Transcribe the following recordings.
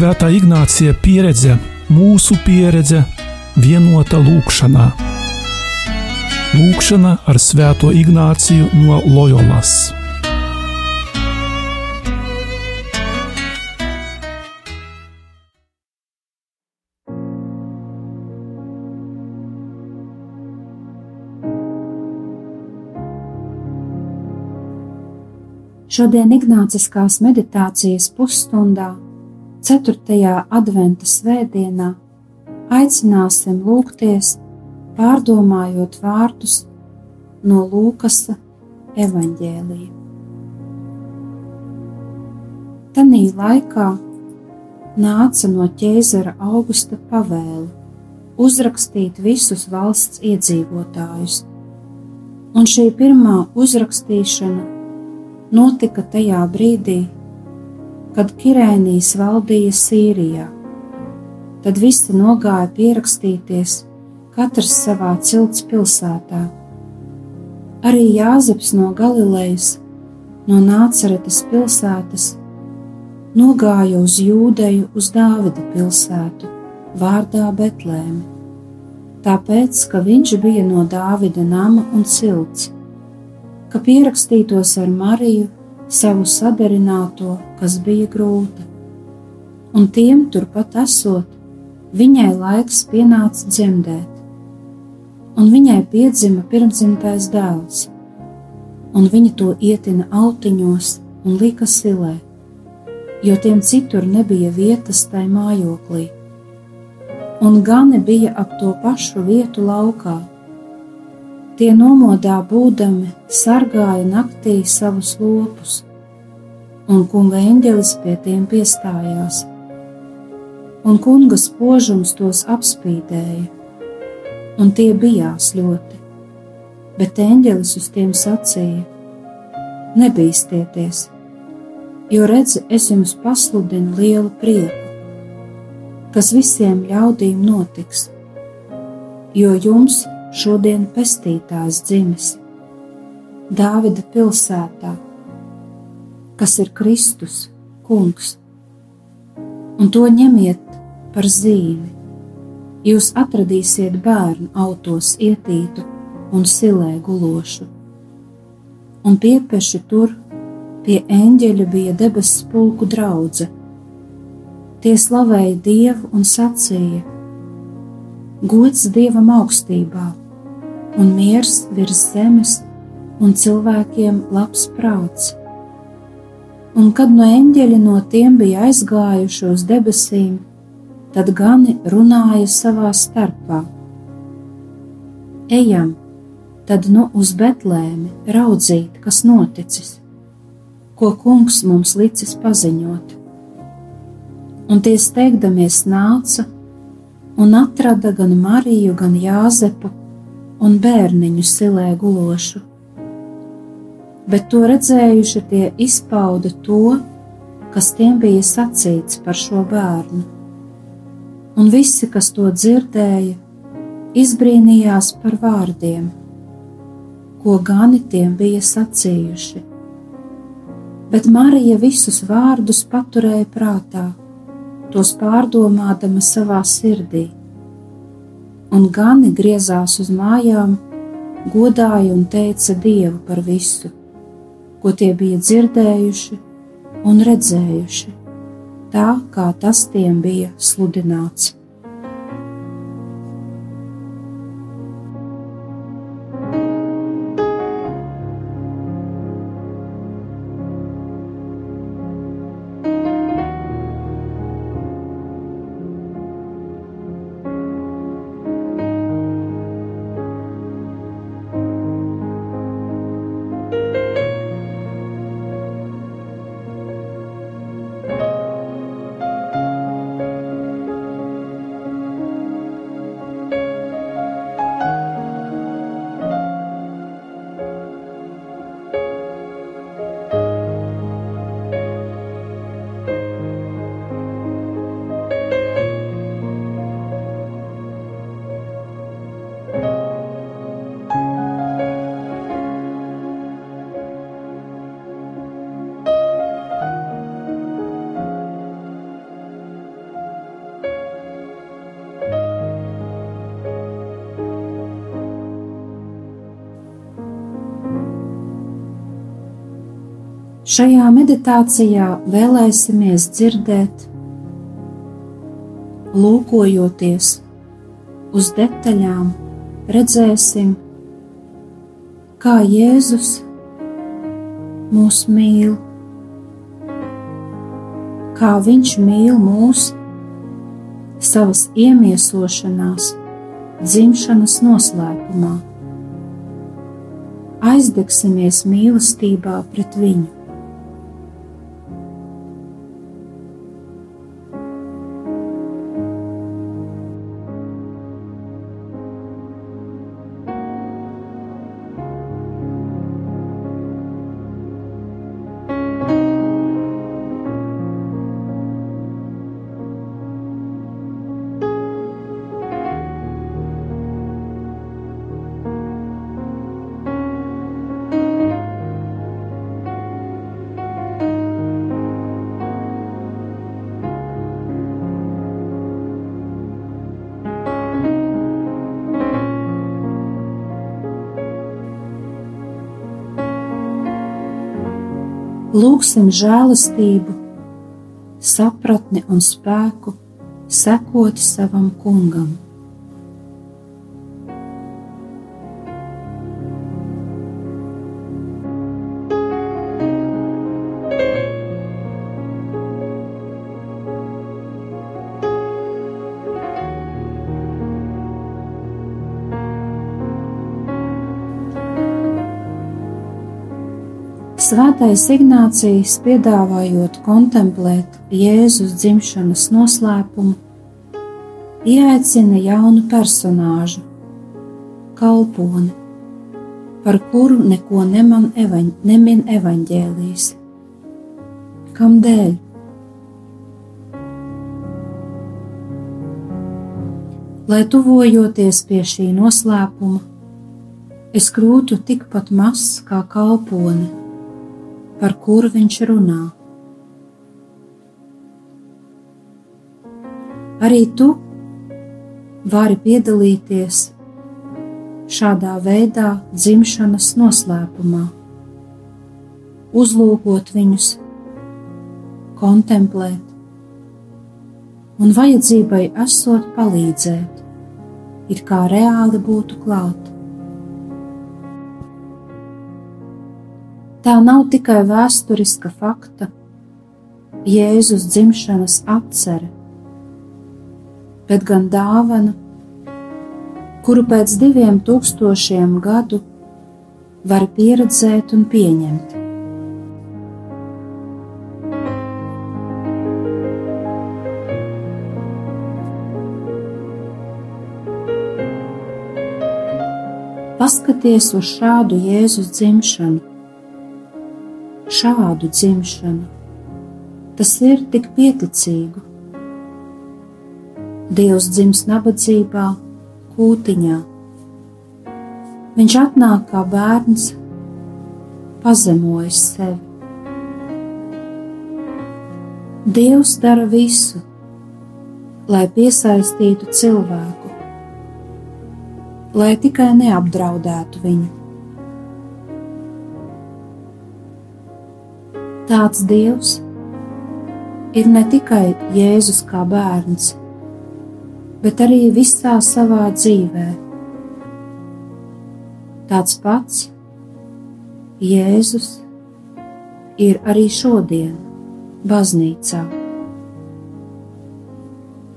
Svētā Ignācija pieredze, mūsu pieredze, vienota lūkšanā. Lūkšana ar Svēto Ignāciju no Loyolas. Šodien Ignāciskās meditācijas pusstundā, 4. adventa svētdienā, aicināsim lūgties, pārdomājot vārdus no Lūkasa evaņģēlija. Tanī laikā nāca no ķēzara augusta pavēle uzrakstīt visus valsts iedzīvotājus, un šī pirmā uzrakstīšana notika tajā brīdī, kad Kirēnijas valdīja Sīrijā. Tad visi nogāja pierakstīties, katrs savā cilts pilsētā. Arī Jāzeps no Galilejas, no Nāceretes pilsētas, nogāja uz Jūdeju, uz Dāvida pilsētu, vārdā Betlēmi, tāpēc, ka viņš bija no Dāvida nama un cilts ka pierakstītos ar Mariju, savu sadarināto, kas bija grūta. Un tiem turpat esot, viņai laiks pienāca dzemdēt, un viņai piedzima pirmdzimtais dēls, un viņa to ietina autiņos un lika silē, jo tiem citur nebija vietas tai mājoklī, un gani bija ap to pašu vietu laukā Tie nomodā būdami sargāja naktī savus lopus, un kunga eņģelis pie tiem piestājās, un kunga spožums tos apspīdēja, un tie bijās ļoti, bet eņģelis uz tiem sacīja: Nebīsties, jo redzi, es jums pasludinu lielu prieku, kas visiem ļaudīm notiks, jo jums šodien pestītājs dzimis Dāvida pilsētā, kas ir Kristus, Kungs, un to ņemiet par zīmi. Jūs atradīsiet bērnu autos ietītu un silē gulošu, un piepeši tur pie eņģeļa bija debesu pulku draudzene. Tie slavēja Dievu un sacīja: Gods Dievam augstībā un miers virs zemes, un cilvēkiem labs prāts. Un kad no eņģeļa no tiem bija aizgājuši uz debesīm, tad gani runāja savā starpā: Ejam, tad nu uz Betlēmi raudzīt, kas noticis, ko kungs mums licis paziņot. Un tie steigdamies nāca un atrada gan Mariju, gan Jāzepu un bērniņu silē gulošu. Bet to redzējuši tie izpauda to, kas tiem bija sacīts par šo bērnu. Un visi, kas to dzirdēja, izbrīnījās par vārdiem, ko gani tiem bija sacījuši. Bet Marija visus vārdus paturēja prātā, tos pārdomādama savā sirdī un gani griezās uz mājām, godāja un teica Dievu par visu, ko tie bija dzirdējuši un redzējuši, tā kā tas tiem bija sludināts. Šajā meditācijā vēlēsimies dzirdēt, lūkojoties uz detaļām, redzēsim, kā Jēzus mūs mīl, kā Viņš mīl mūs savas iemiesošanās, dzimšanas noslēpumā. Aizdegsimies mīlestībā pret Viņu. Lūksim žēlastību, sapratni un spēku sekot savam kungam. Svētais Ignācijas piedāvājot kontemplēt Jēzus dzimšanas noslēpumu, ieaicina jaunu personāžu, kalponi, par kuru neko neman evaņ, nemin evaņģēlīs. Kam dēļ? Lai tuvojoties pie šī noslēpuma, es kļūtu tikpat mazs kā kalpone par kuru viņš runā. Arī tu vari piedalīties šādā veidā dzimšanas noslēpumā, uzlūkot viņus, kontemplēt, un vajadzībai esot palīdzēt, it kā reāli būtu klāt. Tā nav tikai vēsturiska fakta, Jēzus dzimšanas atcere, bet gan dāvana, kuru pēc diviem tūkstošiem gadu var pieredzēt un pieņemt. Paskaties uz šādu Jēzus dzimšanu šādu dzimšanu. Tas ir tik pieticīgu. Dievs dzims nabadzībā, kūtiņā. Viņš atnāk kā bērns, pazemojas sevi. Dievs dara visu, lai piesaistītu cilvēku, lai tikai neapdraudētu viņu. Tāds Dievs ir ne tikai Jēzus kā bērns, bet arī visā savā dzīvē. Tāds pats Jēzus ir arī šodien, baznīcā.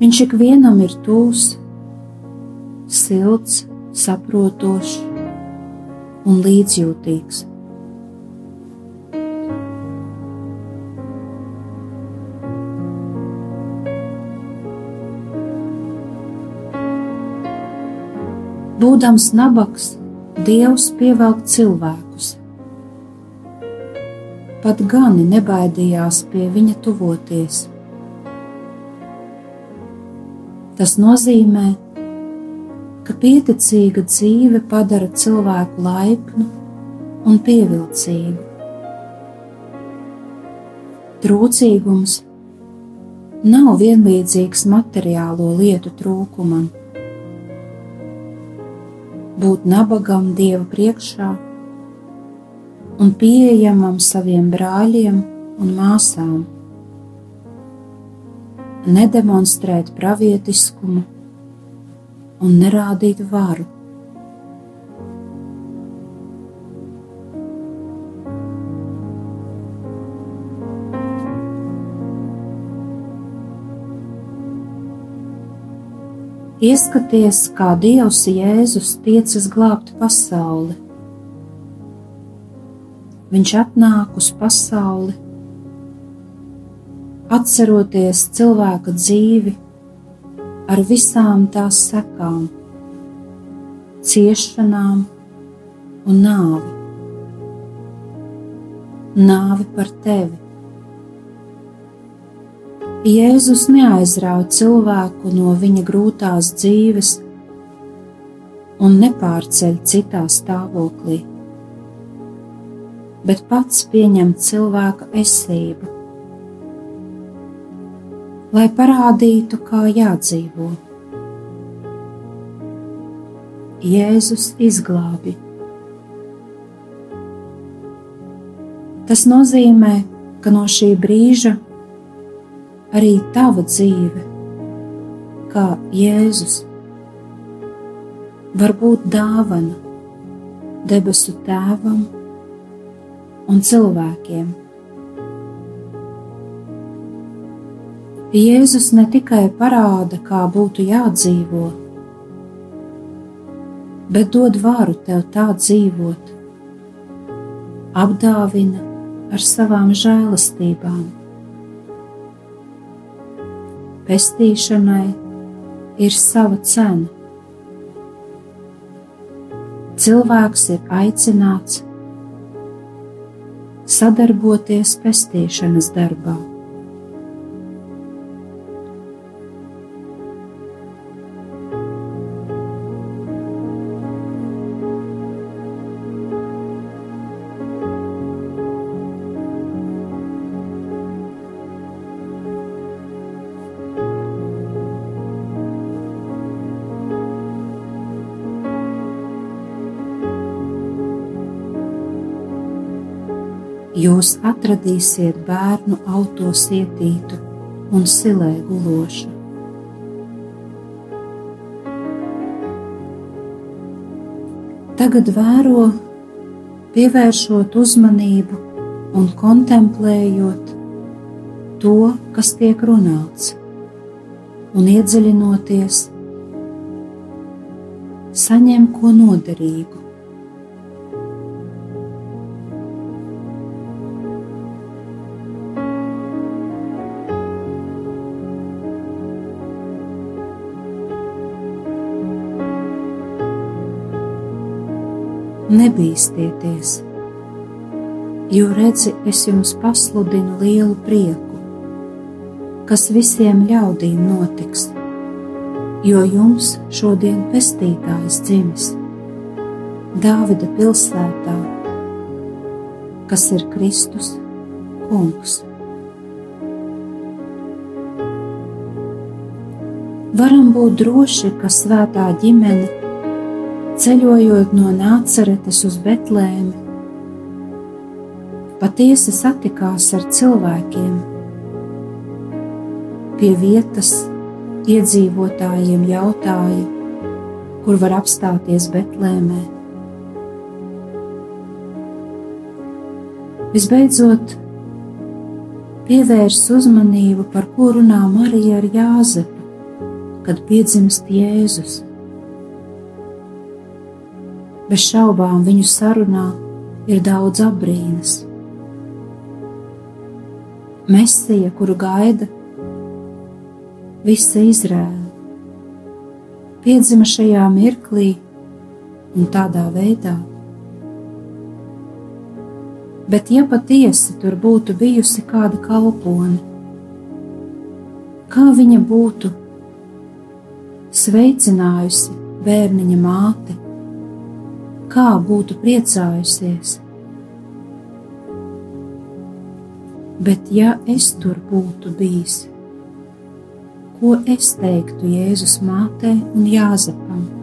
Viņš ikvienam ir tūs, silts, saprotošs un līdzjūtīgs. Būdams nabaks, Dievs pievelk cilvēkus. Pat gani nebaidījās pie viņa tuvoties. Tas nozīmē, ka pieticīga dzīve padara cilvēku laipnu un pievilcīgu. Trūcīgums nav vienlīdzīgs materiālo lietu trūkumam būt nabagam Dieva priekšā un pieejamam saviem brāļiem un māsām. Nedemonstrēt pravietiskumu un nerādīt varu. Ieskaties, kā Dievs Jēzus tiecas glābt pasauli. Viņš atnāk uz pasauli, atceroties cilvēka dzīvi ar visām tās sekām, ciešanām un nāvi. Nāvi par tevi Jēzus neaizrauj cilvēku no viņa grūtās dzīves un nepārceļ citā stāvoklī, bet pats pieņem cilvēka esību, lai parādītu, kā jādzīvo. Jēzus izglābi. Tas nozīmē, ka no šī brīža arī tava dzīve, kā Jēzus, var būt dāvana debesu tēvam un cilvēkiem. Jēzus ne tikai parāda, kā būtu jādzīvo, bet dod varu tev tā dzīvot, apdāvina ar savām žēlastībām pestīšanai ir sava cena. Cilvēks ir aicināts sadarboties pestīšanas darbā. Jūs atradīsiet bērnu autos ietītu un silē gulošu. Tagad vēro, pievēršot uzmanību un kontemplējot to, kas tiek runāts, un iedziļinoties, saņem ko noderīgu nebīsties, jo redzi, es jums pasludinu lielu prieku, kas visiem ļaudīm notiks, jo jums šodien pestītājs dzimis Dāvida pilsētā, kas ir Kristus Kungs. Varam būt droši, ka svētā ģimene ceļojot no Nāceretes uz Betlēmi, patiesi satikās ar cilvēkiem. Pie vietas iedzīvotājiem jautāja, kur var apstāties Betlēmē. Visbeidzot, pievērs uzmanību, par ko runā Marija ar Jāzepu, kad piedzimst Jēzus. Bez šaubām viņu sarunā ir daudz apbrīnas. Mesija, kuru gaida visa Izrēla, piedzima šajā mirklī un tādā veidā. Bet, ja patiesi tur būtu bijusi kāda kalpone, kā viņa būtu sveicinājusi bērniņa māti, kā būtu priecājusies. Bet, ja es tur būtu bijis, ko es teiktu Jēzus mātei un Jāzepam?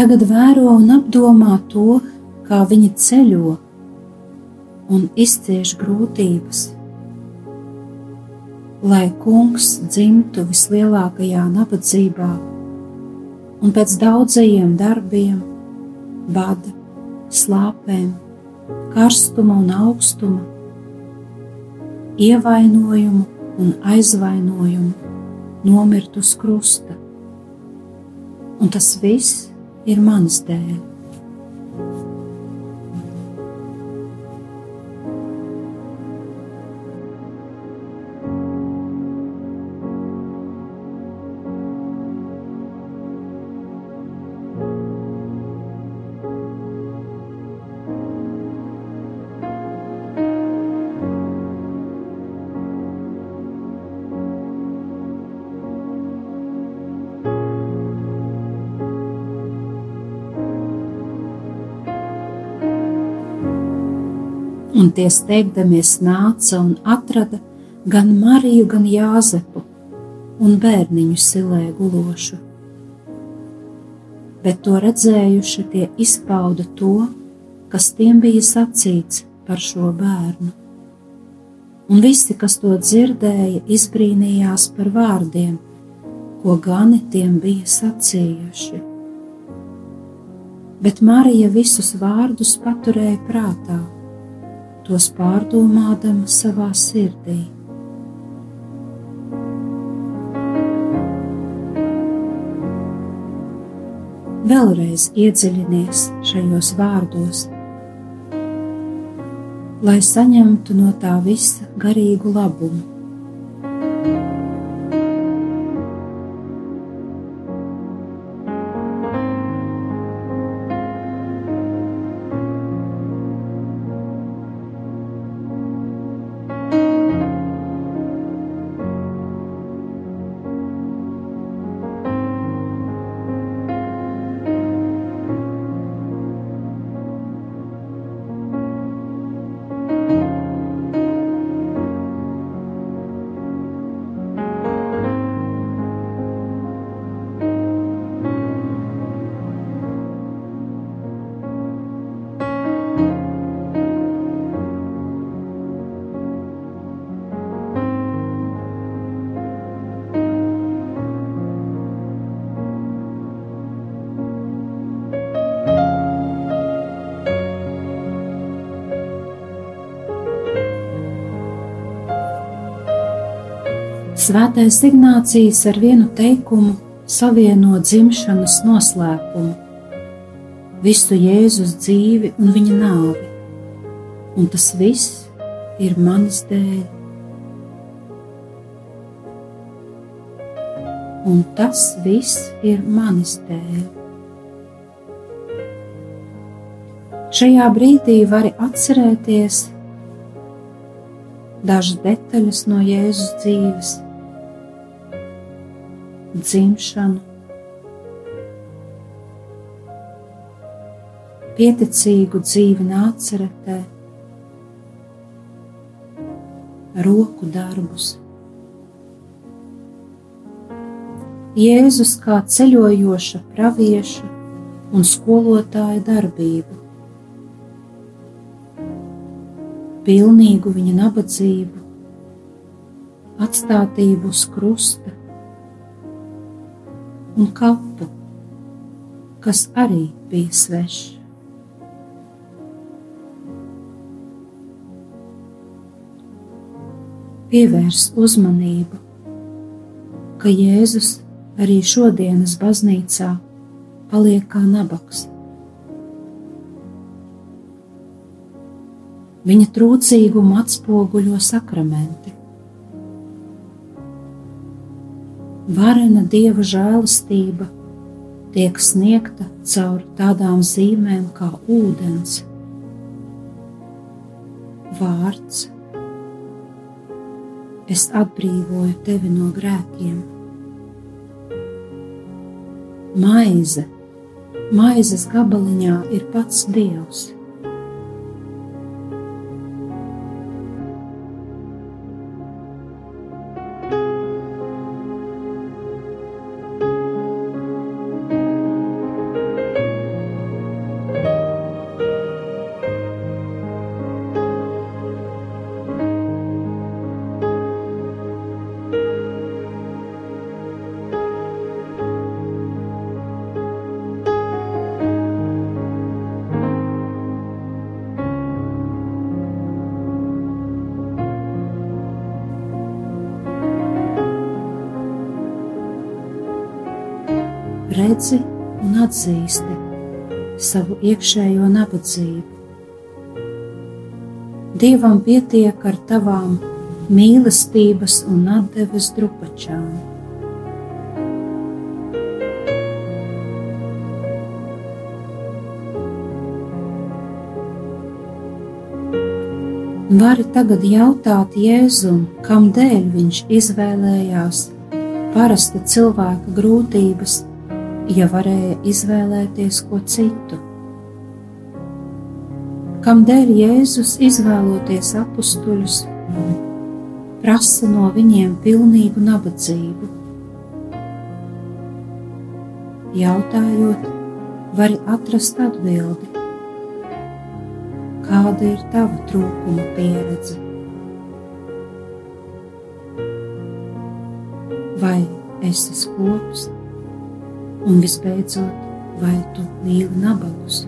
Tagad vēro un apdomā to, kā viņi ceļo un izcieš grūtības. Lai kungs dzimtu vislielākajā nabadzībā un pēc daudzajiem darbiem, bada, slāpēm, karstuma un augstuma, ievainojumu un aizvainojumu nomirt uz krusta. Un tas viss ir mans dēļ. Un tie steigdamies nāca un atrada gan Mariju, gan Jāzepu un bērniņu silē gulošu. Bet to redzējuši, tie izpauda to, kas tiem bija sacīts par šo bērnu. Un visi, kas to dzirdēja, izbrīnījās par vārdiem, ko gani tiem bija sacījuši. Bet Marija visus vārdus paturēja prātā tos pārdomādama savā sirdī. Vēlreiz iedziļinies šajos vārdos, lai saņemtu no tā visa garīgu labumu. Svētais Ignācijas ar vienu teikumu savieno dzimšanas noslēpumu, visu Jēzus dzīvi un viņa nāvi, un tas viss ir manis dēļ. Un tas viss ir manis dēļ. Šajā brīdī vari atcerēties dažas detaļas no Jēzus dzīves dzimšanu, pieticīgu dzīvi nāceretē, roku darbus. Jēzus kā ceļojoša pravieša un skolotāja darbību, pilnīgu viņa nabadzību, atstātību uz krusta, un kapu, kas arī bija svešs. Pievērs uzmanību, ka Jēzus arī šodienas baznīcā paliek kā nabaks. Viņa trūcīgumu atspoguļo sakramenti. Varena dieva žēlastība tiek sniegta caur tādām zīmēm kā ūdens, vārds. Es atbrīvoju tevi no grēkiem. Maize, maizes gabaliņā ir pats Dievs. Redzi un atzīsti savu iekšējo nabadzību. Dievam pietiek ar tavām mīlestības un atdeves drupačām. Vari tagad jautāt Jēzum, kam dēļ viņš izvēlējās parasta cilvēka grūtības, ja varēja izvēlēties ko citu. Kam dēļ Jēzus izvēloties apstuļus, prasa no viņiem pilnīgu nabadzību. Jautājot, vari atrast atbildi, kāda ir tava trūkuma pieredze. vai esi skops, un visbeidzot, vai tu mīli nabagus.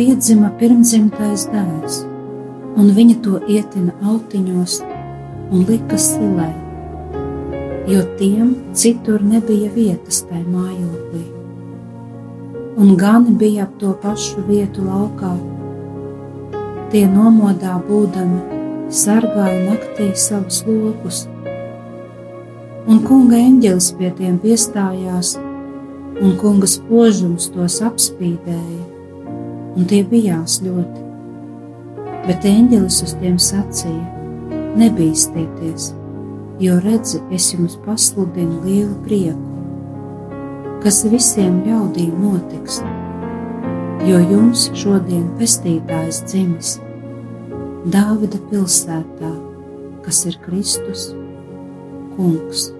Piedzima pirmdzimtais dēls, un viņa to ietina autiņos un lika silē, jo tiem citur nebija vietas tajā mājoklī. Un gani bija ap to pašu vietu laukā. Tie nomodā būdami sargāja naktī savus lokus, un kunga eņģelis pie tiem piestājās, un kunga spožums tos apspīdēja un tie bijās ļoti. Bet eņģelis uz tiem sacīja: Nebīsties, jo redzi, es jums pasludinu lielu prieku, kas visiem ļaudīm notiks, jo jums šodien pestītājs dzimis Dāvida pilsētā, kas ir Kristus, Kungs.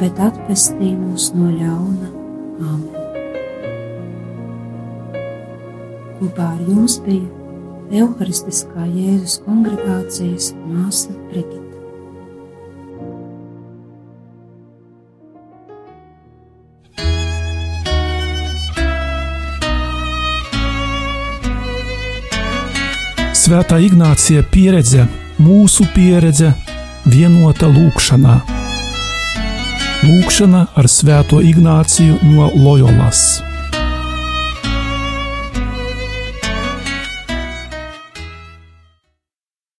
bet atpestī mūs no ļauna. Āmen. Kopā ar jums bija Euharistiskā Jēzus kongregācijas māsa Brigita. Svētā Ignācija pieredze, mūsu pieredze, vienota lūkšanā. lūkšana ar sveto Ignacijų nuo Lojolas.